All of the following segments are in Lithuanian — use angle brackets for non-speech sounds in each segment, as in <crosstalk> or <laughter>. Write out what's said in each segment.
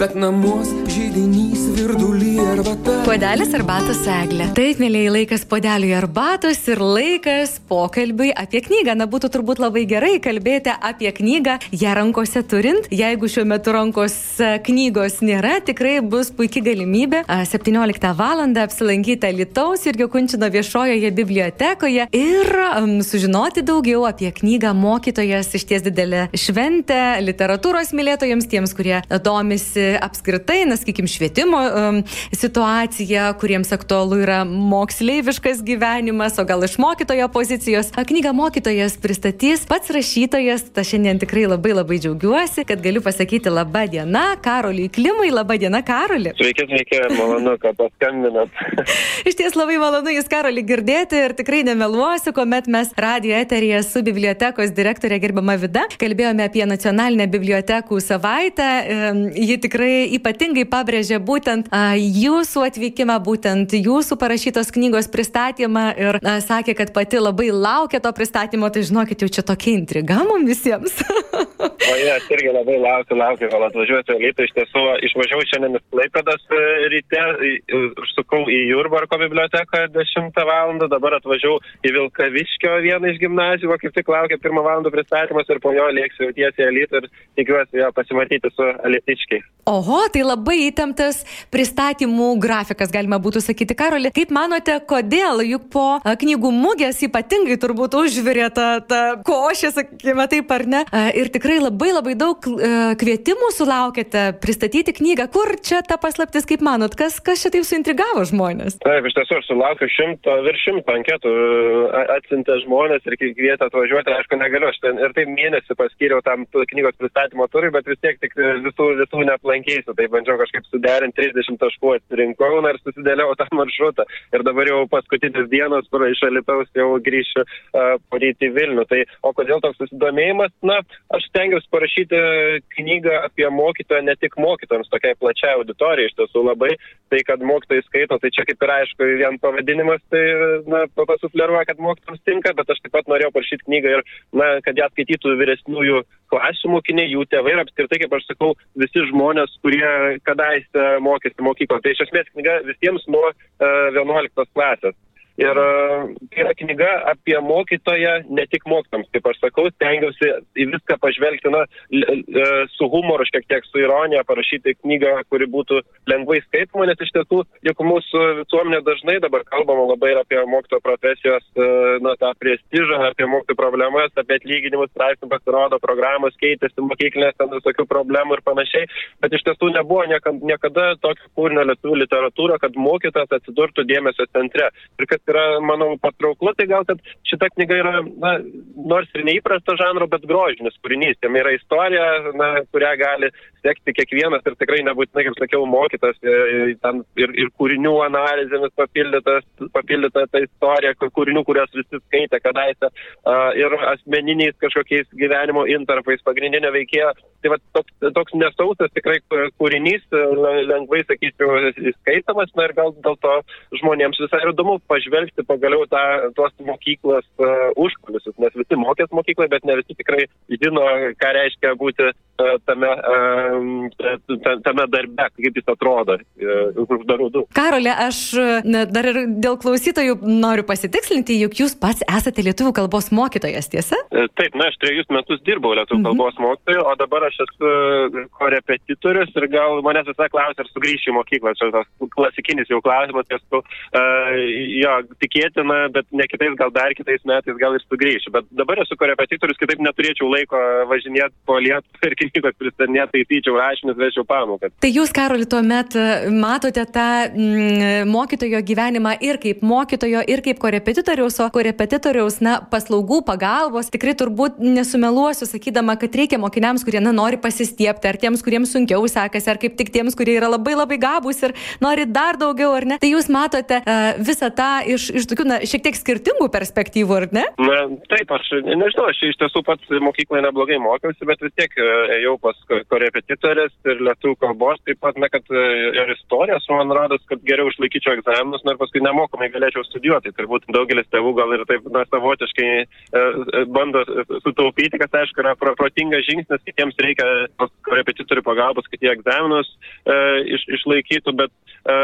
bet namuos žydinys virdulį arbata. Puodelis arbatos eglė. Taip, mėlyje, laikas puodeliui arbatos ir laikas pokalbiui apie knygą. Na, būtų turbūt labai gerai kalbėti apie knygą, ją rankose turint. Jeigu šiuo metu rankose knygos nėra, tikrai bus puikia galimybė 17 val. apsilankyti Lietuvos ir Jokunčino viešojoje bibliotekoje ir um, sužinoti daugiau apie knygą mokytojas iš ties didelė šventė literatūros mylėtojams, tiems, kurie domisi apskritai, na, sakykim, švietimo um, situacija, kuriems aktualu yra moksleiviškas gyvenimas, o gal iš mokytojo pozicijos. Knygą mokytojas pristatys pats rašytojas, ta šiandien tikrai labai labai džiaugiuosi, kad galiu pasakyti laba diena, Karoliui Klimui, laba diena, Karoli. Sveiki, sveiki, malonu, kad paskambinat. <laughs> Iš ties labai malonu Jūs, Karoli, girdėti ir tikrai nemeluosiu, kuomet mes radio eteryje su bibliotekos direktorė gerbama Vida kalbėjome apie nacionalinę bibliotekų savaitę. Ji tikrai ypatingai pabrėžė būtent a, jūsų atvykimą, būtent jūsų parašytos knygos pristatymą ir a, sakė, kad pati labai laukia to pristatymo, tai žinokit, jau čia tokia intriga mums visiems. <laughs> o jie, aš irgi labai laukiu, laukiu, kol atvažiuosiu į Lietuvą. Iš tiesų, išvažiavau šiandien iš Klaipėdas e, ryte, užsukau į Jurbarko biblioteką 10 val. dabar atvažiavau į Vilkaviškio vieną iš gimnazijų, kaip tik laukia 1 val. pristatymas ir po jo lėksiu tiesiai į Lietuvą ir tikiuosi jo pasimatyti su Alitiškiai. Oho, tai labai įtemptas pristatymų grafikas, galima būtų sakyti, Karoli. Kaip manote, kodėl juk po knygų mugės ypatingai turbūt užvirė ta, ta košė, sakykime taip ar ne? Ir tikrai labai labai daug kvietimų sulaukėte pristatyti knygą. Kur čia ta paslaptis, kaip manot, kas, kas čia taip suintrigavo žmonės? Taip, iš tiesų, aš sulaukiu šimto, virš šimto anketų atsintę žmonės ir kvietė atvažiuoti, aišku, negaliu, aš ten ir taip mėnesį paskyriau tam knygos pristatymo turui, bet vis tiek tik visų, visų neaplankysiu, tai bandžiau kažkaip suderinti 30 taškų atsirinkau ir susidėliau tą maršrutą. Ir dabar jau paskutinis dienas, kur iš Alitaus jau grįšiu uh, poryti Vilnių. Tai, o kodėl toks susidomėjimas? Na, aš stengiuosi parašyti knygą apie mokytoją, ne tik mokytojams, tokiai plačiai auditorijai iš tiesų labai. Tai, kad mokytojai skaito, tai čia kaip ir aišku, vien pavadinimas, tai, na, pasufleruoja, kad mokytojams tinka, bet aš taip pat norėjau parašyti knygą ir, na, kad ją skaitytų vyresniųjų klasių mokiniai, jų tėvai ir apskritai, kaip aš sakau, visi žmonės, kurie kadaise mokėsi mokykloje. Tai iš esmės knyga visiems nuo uh, 11 klasės. Ir tai yra knyga apie mokytoją, ne tik mokytams, kaip aš sakau, stengiausi į viską pažvelgti, na, su humoru, šiek tiek su ironija, parašyti knygą, kuri būtų lengvai skaitoma, nes iš tiesų, juk mūsų visuomenė dažnai dabar kalbama labai ir apie mokytojo profesijos, na, tą prestižą, apie mokytojų problemas, apie atlyginimus, straipsnių pasirodo, programos keitėsi, mokyklinės ten visokių problemų ir panašiai, bet iš tiesų nebuvo niekada tokio kūrinio lietuvių literatūra, kad mokytas atsidurtų dėmesio centre. Ir kad yra, manau, patrauklu, tai gal, kad šita knyga yra, na, nors ir neįprasto žanro, bet grožinis kūrinys. Jame yra istorija, na, kurią gali sekti kiekvienas ir tikrai nebūtinai, kaip sakiau, mokytas ir, ir, ir kūrinių analizėmis papildyta ta istorija, kūrinių, kurias visi skaitė kadaise, ir asmeniniais kažkokiais gyvenimo intarpais pagrindinio veikėjo. Tai va, toks, toks nesausas tikrai kūrinys, lengvai sakyčiau, skaitamas, na ir gal dėl to žmonėms visai įdomu pažvelgti pagaliau tą, tuos mokyklos uh, užkulisius, nes visi mokės mokykloje, bet ne visi tikrai žino, ką reiškia būti tame, uh, tame darbe, kaip jis atrodo už darų durų. Karolė, aš na, dar ir dėl klausytojų noriu pasitikslinti, juk jūs pats esate lietuvių kalbos mokytojas, tiesa? Taip, na, aš trejus metus dirbau lietuvių mhm. kalbos mokytoju, o dabar aš esu korepetitorius ir gal manęs visą klausia, ar sugrįšiu į mokyklą. Čia tas klasikinis jau klausimas, esu, uh, jo, tikėtina, bet ne kitais, gal dar kitais metais gal ir sugrįšiu. Bet dabar esu korepetitorius, kitaip neturėčiau laiko važinėti po Lietuvą ir knygos pristatinėti, taisyčiau rašinius, vežiau pamokas. Tai jūs, Karoli, tuomet e, matote tą mm, mokytojo gyvenimą ir kaip mokytojo, ir kaip korepetitoriaus, o korepetitoriaus, na, paslaugų, pagalbos, tikrai turbūt nesumeluosiu, sakydama, kad reikia mokiniams, kurie, na, nori pasistiepti, ar tiems, kuriems sunkiau sekasi, ar kaip tik tiems, kurie yra labai labai gabus ir nori dar daugiau, ar ne. Tai jūs matote uh, visą tą iš, iš tokių, na, šiek tiek skirtingų perspektyvų, ar ne? Na, taip, aš nežinau, aš iš tiesų pats mokykloje neblogai mokiausi, bet vis tiek e, nuėjau pas korepetitorės ir lietuvių kalbos, taip pat, na, kad e, ir istorijos, man rodos, kad geriau išlaikyčiau egzaminus, ir paskui nemokamai galėčiau studijuoti. Turbūt daugelis tėvų gal ir taip, na, savotiškai e, e bando sutaupyti, kas, aišku, yra pro, protingas žingsnis, kitiems reikia korepetitorių pagalbos, kad jie egzaminus e, iš, išlaikytų, bet, e,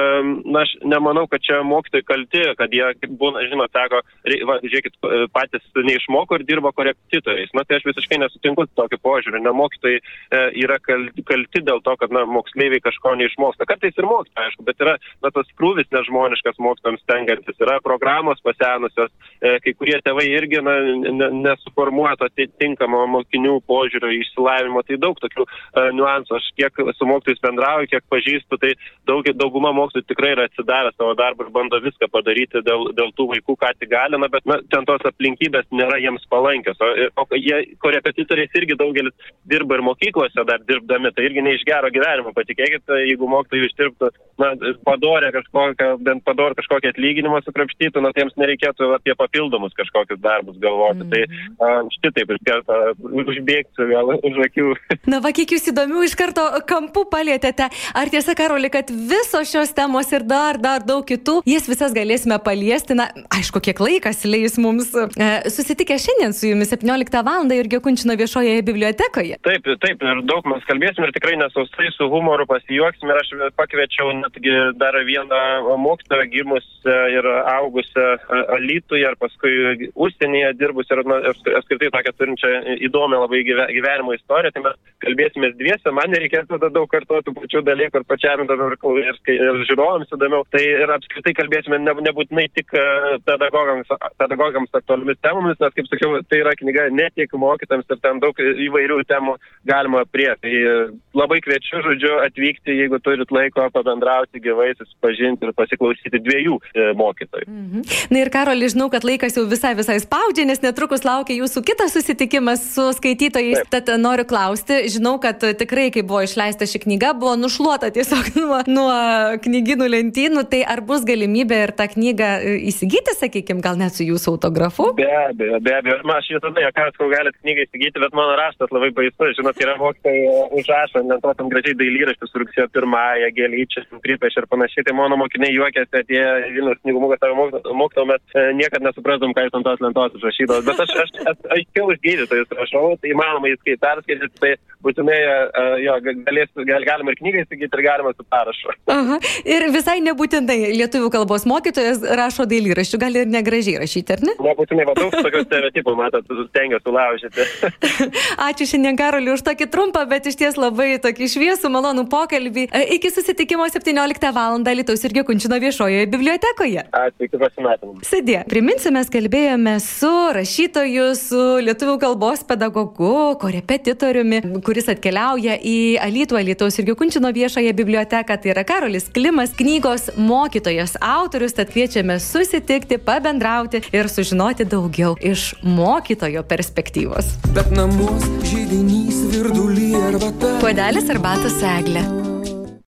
na, aš nemanau, kad čia mokytojai kalti, kad jie, būna, žinot, sako, va, žiūrėkit, patys neišmoko ir dirbo korepetitoriais. Na, tai aš visiškai nesutinku su tokiu požiūriu. Ne mokytojai e, yra kalti, dėl to, kad na, moksleiviai kažko neišmoksta. Kartais ir mokytojai, aišku, bet yra na, tas krūvis nežmoniškas mokytojams tenkantis. Yra programos pasenusios, e, kai kurie tėvai irgi na, ne, nesuformuoja to tinkamo mokinių požiūrio išsilavinimo. Tai daug tokių e, niuansų. Aš kiek su mokytojais bendrauju, kiek pažįstu, tai daug, dauguma mokytojų tikrai yra atsidavę savo darbą ir bando viską padaryti dėl, dėl tų vaikų, ką tik gali, na, bet na, ten tos aplinkybės nėra jiems palankios. O, o jie korepetitoriais irgi daugelis dirba ir mokyklose dar dirbdami, tai irgi ne iš gero gyvenimo. Patikėkit, jeigu mokytojai išdirbtų, na, padorę kažkokią, bent padorę kažkokį atlyginimą sukrapštytų, na, tiems nereikėtų apie papildomus kažkokius darbus galvoti. Mm. Tai mhm. šitaip iš karto užbėgsiu gal už akių. <laughs> Na, va, kiek jūs įdomių iš karto kampų palėtėte. Ar tiesa, Karoli, kad visos šios temos ir dar, dar daug kitų, jas visas galėsime paliesti. Na, aišku, kiek laikas leis mums. E, susitikę šiandien su jumis 17 val. irgi Kunčino viešojoje bibliotekoje. Taip, taip, ir daug mes kalbėsim ir tikrai nesausai su humoru pasijuoksim ir aš pakviečiau netgi dar vieną mokytoją gimusią ir augusią Alytuje ir paskui užsienyje dirbusią ir apskritai tokią turinčią įdomią labai gyvenimo istoriją. Tai mes kalbėsime dviese, man nereikės tada daug kartuoti tų pačių dalykų ir pačiam įdomiau ir, ir, ir žiūrovams įdomiau. Tai ir apskritai kalbėsime ne, nebūtinai tik pedagogams, pedagogams aktualiomis temomis, nes kaip sakiau, tai yra knyga ne tik mokytams ir ten daug įvairių temų galima prie. Tai labai kviečiu, žodžiu, atvykti, jeigu turit laiko pabendrauti gyvai, susipažinti ir pasiklausyti dviejų e, mokytojų. Mhm. Na ir Karoli, žinau, kad laikas jau visai visai spaudžia, nes netrukus laukia jūsų kitas susitikimas su skaitytojais. Taip. Tad noriu klausti, žinau, kad tikrai, kai buvo išleista ši knyga, buvo nušluota tiesiog <laughs> nuo, nuo knyginų lentynų, tai ar bus galimybė ir tą knygą e, įsigyti, sakykime, gal net su jūsų autografu? Be abejo, be abejo. Aš visada, ką sakau, galite knygą įsigyti, bet mano raštas labai baisus. Žinot, yra mokytojai užrašo, ant to tam gražiai dailyraštis rugsėjo pirmąją, gėlyčias, pripeš ir panašiai. Tai mano mokiniai juokėsi, atėjo Vilnius knygų mūgas savo mokytojų, bet e, niekada nesupratom, ką jūs ant tos lentos užrašydavot. Bet aš, aš, aš aiškiau už gydytojus rašau, tai įmanoma įskaitai perskaityti, tai būtinai uh, jo, galės, gal, galima ir knygą įsigyti, ir galima su parašu. Aha. Ir visai nebūtinai lietuvių kalbos mokytojas rašo dailyraščių, gali ir negražiai rašyti, ar ne? Nebūtinai, va, daug tokių stereotipų, matot, stengiuosi sulaužyti. <laughs> Ačiū šiandien Karoliu už tokį trumpą, bet iš ties labai tokį šviesų, malonų pokalbį. E, iki susitikimo 17 val. Lietuvos irgi Kunčino viešojoje bibliotekoje. Ačiū, iki pasimatymų. Sėdė. Priminsiu, mes kalbėjome su rašytoju, su lietuvių kalbos pedagogu, korepetitoriumi, kuris atkeliauja į Alytų, Alytaus irgi Kunčino viešoje biblioteką. Tai yra Karolis Klimas, knygos mokytojas, autorius, tad kviečiame susitikti, pabendrauti ir sužinoti daugiau iš mokytojo perspektyvos. Bet namus žydinys. Puodelis arbatos eglė.